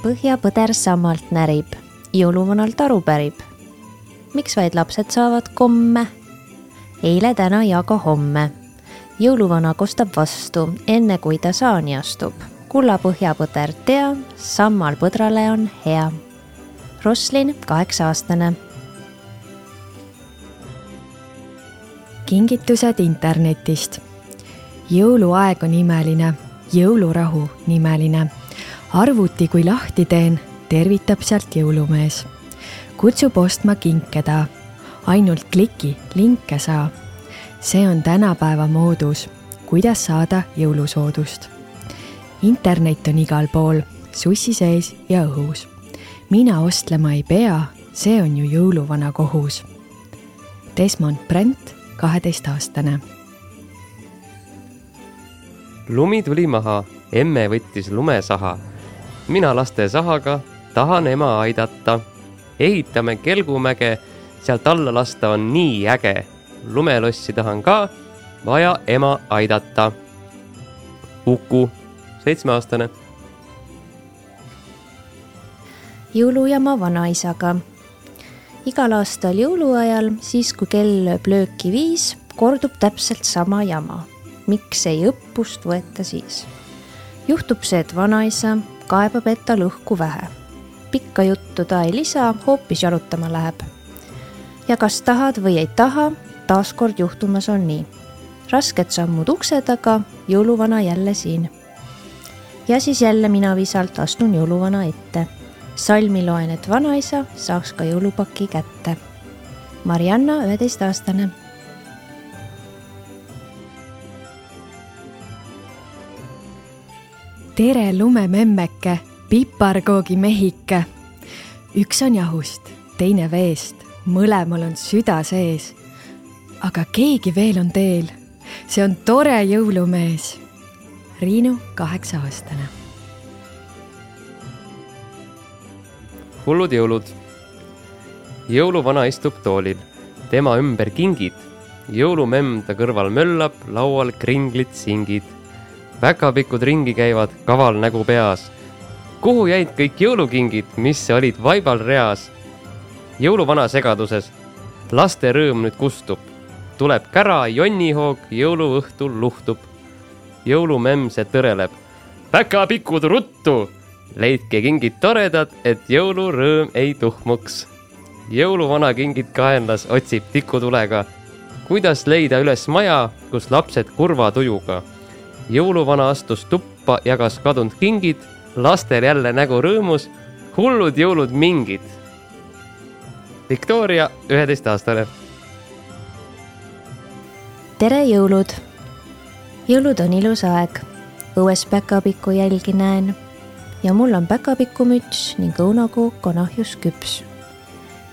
põhjapõder sammalt närib, jõuluvanalt aru pärib. miks vaid lapsed saavad komme? eile, täna ja ka homme. jõuluvana kostab vastu, enne kui ta saani astub. kulla põhjapõder tea, sammal põdrale on hea. Roslin, kaheksa aastane. kingitused internetist. jõuluaeg on imeline, jõulurahu nimeline arvuti kui lahti teen, tervitab sealt jõulumees. kutsub ostma kinke ta, ainult kliki, linke saa. see on tänapäeva moodus, kuidas saada jõulusoodust. internet on igal pool, sussi sees ja õhus. mina ostlema ei pea, see on ju jõuluvana kohus. Desmond Brent, kaheteistaastane. lumi tuli maha, emme võttis lumesaha mina lastesahaga tahan ema aidata. ehitame Kelgumäge, sealt alla lasta on nii äge. lumelossi tahan ka, vaja ema aidata. Uku, seitsmeaastane. jõulujama vanaisaga. igal aastal jõuluajal, siis kui kell lööb lööki viis, kordub täpselt sama jama. miks ei õppust võeta siis? juhtub see, et vanaisa kaebab, et tal õhku vähe. pikka juttu ta ei lisa, hoopis jalutama läheb. ja kas tahad või ei taha, taaskord juhtumas on nii. rasked sammud ukse taga, jõuluvana jälle siin. ja siis jälle mina visalt astun jõuluvana ette. salmi loen, et vanaisa saaks ka jõulupaki kätte. Marianna, üheteistaastane tere, lumememmeke, piparkoogi mehike. üks on jahust, teine veest, mõlemal on süda sees. aga keegi veel on teel, see on tore jõulumees. Riinu, kaheksa-aastane. hullud jõulud. jõuluvana istub toolil, tema ümber kingid. jõulumemm ta kõrval möllab, laual kringlid singid päkapikud ringi käivad, kaval nägu peas. kuhu jäid kõik jõulukingid, mis olid vaibal reas? jõuluvana segaduses, laste rõõm nüüd kustub. tuleb kära jonnihoog, jõuluõhtul luhtub. jõulumemm see tõreleb. päkapikud ruttu, leidke kingid toredad, et jõulurõõm ei tuhmuks. jõuluvana kingid kaenlas otsib tikutulega kuidas leida üles maja, kus lapsed kurva tujuga jõuluvana astus tuppa, jagas kadunud kingid, lastel jälle nägu rõõmus, hullud jõulud mingid. Victoria, üheteistaastane. tere, jõulud! jõulud on ilus aeg, õues päkapiku jälgi näen ja mul on päkapikumüts ning õunakook on ahjus küps.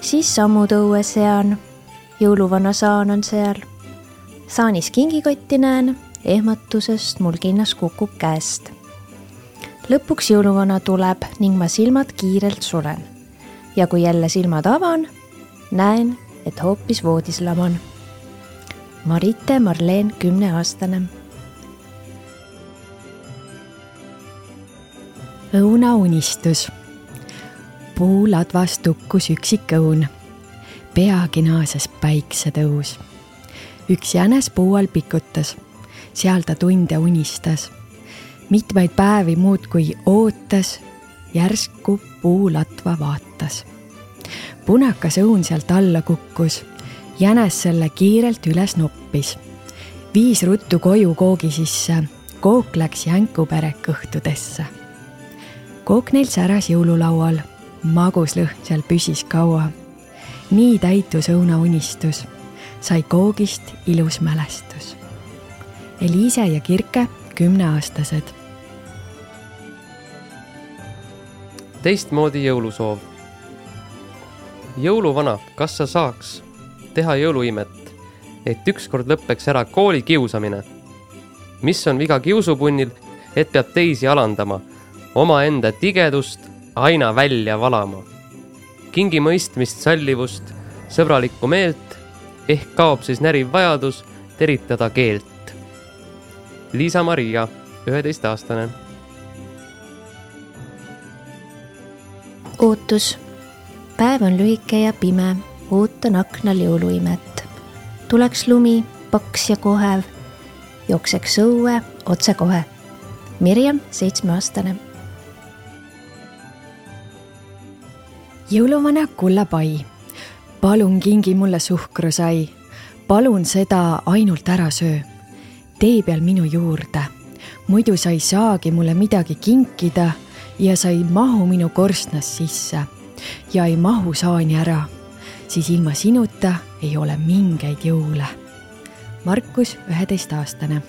siis sammud õue sean, jõuluvana saan on seal. saanis kingikotti näen ehmatusest mul kinnas kukub käest. lõpuks jõuluvana tuleb ning ma silmad kiirelt sulen. ja kui jälle silmad avan, näen, et hoopis voodis laman. Marite Marleen, kümneaastane. õunaunistus. puuladvas tukkus üksik õun. peagi naases päiksetõus. üks jänes puu all pikutas seal ta tunde unistas. mitmeid päevi muudkui ootas, järsku puulatva vaatas. punakas õun sealt alla kukkus, jänes selle kiirelt üles noppis. viis ruttu koju koogi sisse, kook läks jänku pere kõhtudesse. kook neil säras jõululaual, magus lõhn seal püsis kaua. nii täitus õunaunistus, sai koogist ilus mälestus Eliise ja Kirke, kümneaastased. teistmoodi jõulusoov. jõuluvana, kas sa saaks teha jõuluimet, et ükskord lõpeks ära kooli kiusamine? mis on viga kiusupunnil, et peab teisi alandama, omaenda tigedust aina välja valama? kingi mõistmist, sallivust, sõbralikku meelt, ehk kaob siis näriv vajadus teritada keelt Liisa-Maria, üheteistaastane ootus. päev on lühike ja pime, ootan aknal jõuluimet. tuleks lumi, paks ja kohev, jookseks õue otsekohe. Mirjam, seitsmeaastane. jõuluvana Kulla Pai, palun kingi mulle suhkrusai, palun seda ainult ära söö. Tee peal minu juurde, muidu sa ei saagi mulle midagi kinkida ja sa ei mahu minu korstnast sisse ja ei mahu saani ära, siis ilma sinuta ei ole mingeid jõule. Markus, üheteistaastane.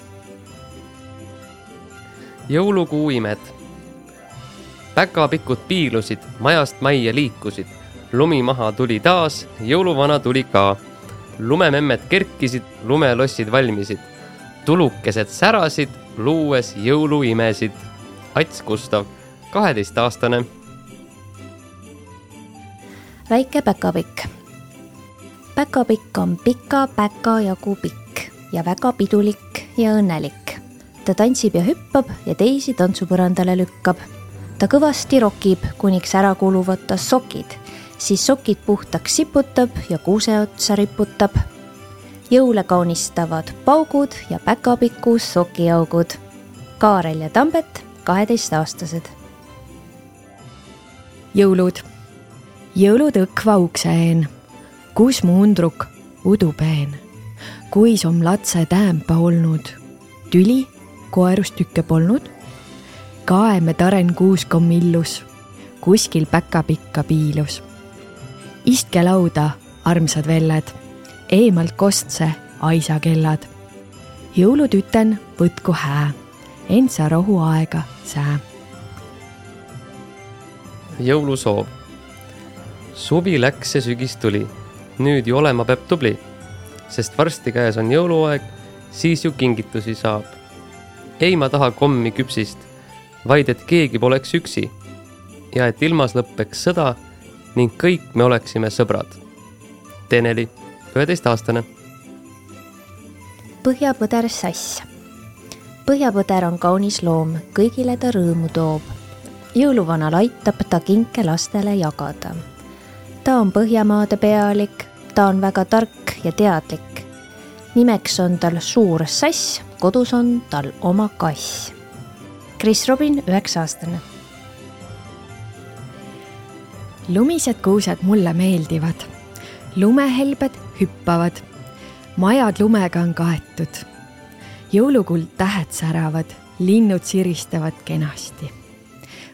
jõulukuu imed. päkapikud piilusid, majast majja liikusid, lumi maha tuli taas, jõuluvana tuli ka. lumememmed kerkisid, lumelossid valmisid, tulukesed särasid, luues jõuluimesid. Ats Gustav kaheteistaastane. väike päkapikk. päkapikk on pika päka jagu pikk ja väga pidulik ja õnnelik. ta tantsib ja hüppab ja teisi tantsupõrandale lükkab. ta kõvasti rokib, kuniks ära kuluvad ta sokid, siis sokid puhtaks siputab ja kuuse otsa riputab. Jõule kaunistavad paugud ja päkapiku sokiaugud. Kaarel ja Tambet, kaheteistaastased jõulud. jõulud õkva ukseen, kus muundruk udupeen, kuis om latse täämpa olnud, tüli koerust tükke polnud. kaeme taren kuuskom illus, kuskil päkapikka piilus. istke lauda, armsad velled, eemalt kostse aisa kellad. jõulutüten võtku hää, ent sa rohuaega sää jõulusoov. suvi läks ja sügis tuli. nüüd ju olema peab tubli, sest varsti käes on jõuluaeg, siis ju kingitusi saab. ei, ma taha kommi küpsist, vaid et keegi poleks üksi ja et ilmas lõppeks sõda ning kõik me oleksime sõbrad. Teneli, üheteistaastane. põhjapõder Sass. põhjapõder on kaunis loom, kõigile ta rõõmu toob jõuluvanal aitab ta kinke lastele jagada. ta on Põhjamaade pealik, ta on väga tark ja teadlik. nimeks on tal Suur Sass, kodus on tal oma kass. Kris Robin, üheksa-aastane. lumised kuused mulle meeldivad. lumehelbed hüppavad. majad lumega on kaetud. jõulukuld tähed säravad, linnud siristavad kenasti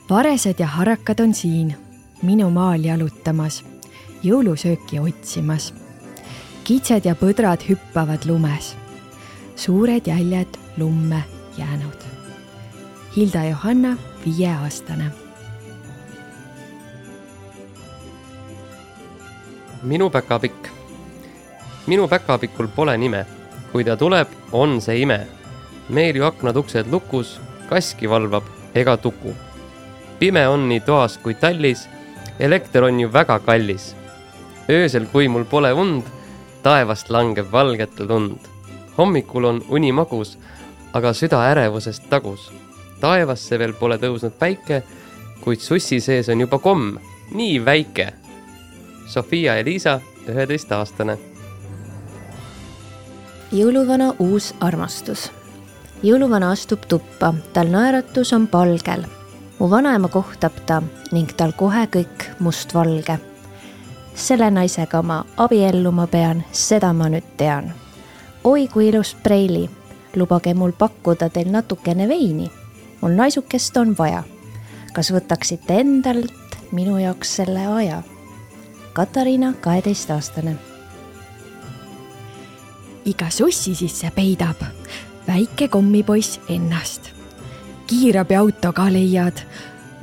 varesed ja harakad on siin minu maal jalutamas, jõulusööki otsimas. kitsed ja põdrad hüppavad lumes, suured jäljed lumme jäänud. Hilda Johanna, viieaastane. minu päkapikk. Minu päkapikul pole nime, kui ta tuleb, on see ime. meil ju aknad uksed lukus, kaski valvab ega tuku pime on nii toas kui tallis. elekter on ju väga kallis. öösel, kui mul pole und, taevast langeb valget lund. hommikul on uni magus, aga süda ärevusest tagus. taevasse veel pole tõusnud päike, kuid sussi sees on juba komm, nii väike. Sofia ja Liisa, üheteistaastane. Jõuluvana uus armastus jõuluvana astub tuppa, tal naeratus on palgel mu vanaema kohtab ta ning tal kohe kõik mustvalge. selle naisega ma abielluma pean, seda ma nüüd tean. oi kui ilus preili, lubage mul pakkuda teil natukene veini. mul naisukest on vaja. kas võtaksite endalt minu jaoks selle aja? Katariina, kaheteistaastane. Iga sussi sisse peidab väike kommipoiss ennast kiirabiauto ka leiad,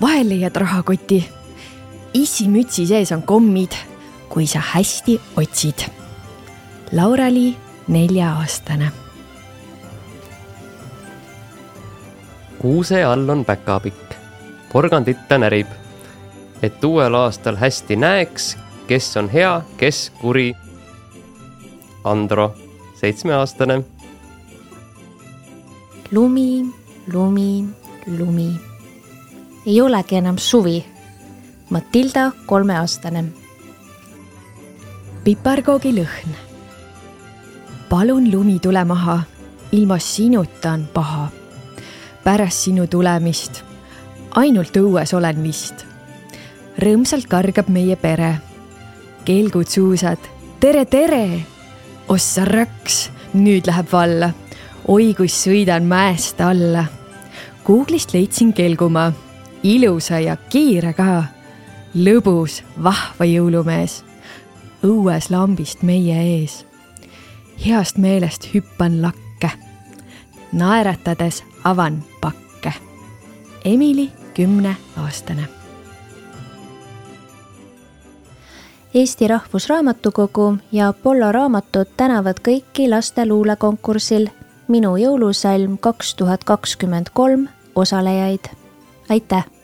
vahel leiad rahakoti. issi mütsi sees on kommid, kui sa hästi otsid. Laura-Li, nelja-aastane. kuuse all on päkapikk, porgandit ta närib, et uuel aastal hästi näeks, kes on hea, kes kuri. Andro, seitsmeaastane. lumi lumi, lumi. ei olegi enam suvi. Matilda, kolmeaastane. piparkoogi lõhn. palun lumi tule maha, ilma sinuta on paha. pärast sinu tulemist ainult õues olen vist. rõõmsalt kargab meie pere. kelgud suusad, tere, tere. Ossa raks, nüüd läheb valla. oi, kus sõidan mäest alla. Google'ist leidsin kelgumaa, ilusa ja kiire ka. lõbus, vahva jõulumees. õues lambist meie ees. heast meelest hüppan lakke. naeratades avan pakke. Emily kümneaastane. Eesti Rahvusraamatukogu ja Apollo raamatud tänavad kõiki lasteluulekonkursil Minu jõulusalm kaks tuhat kakskümmend kolm osalejaid. aitäh!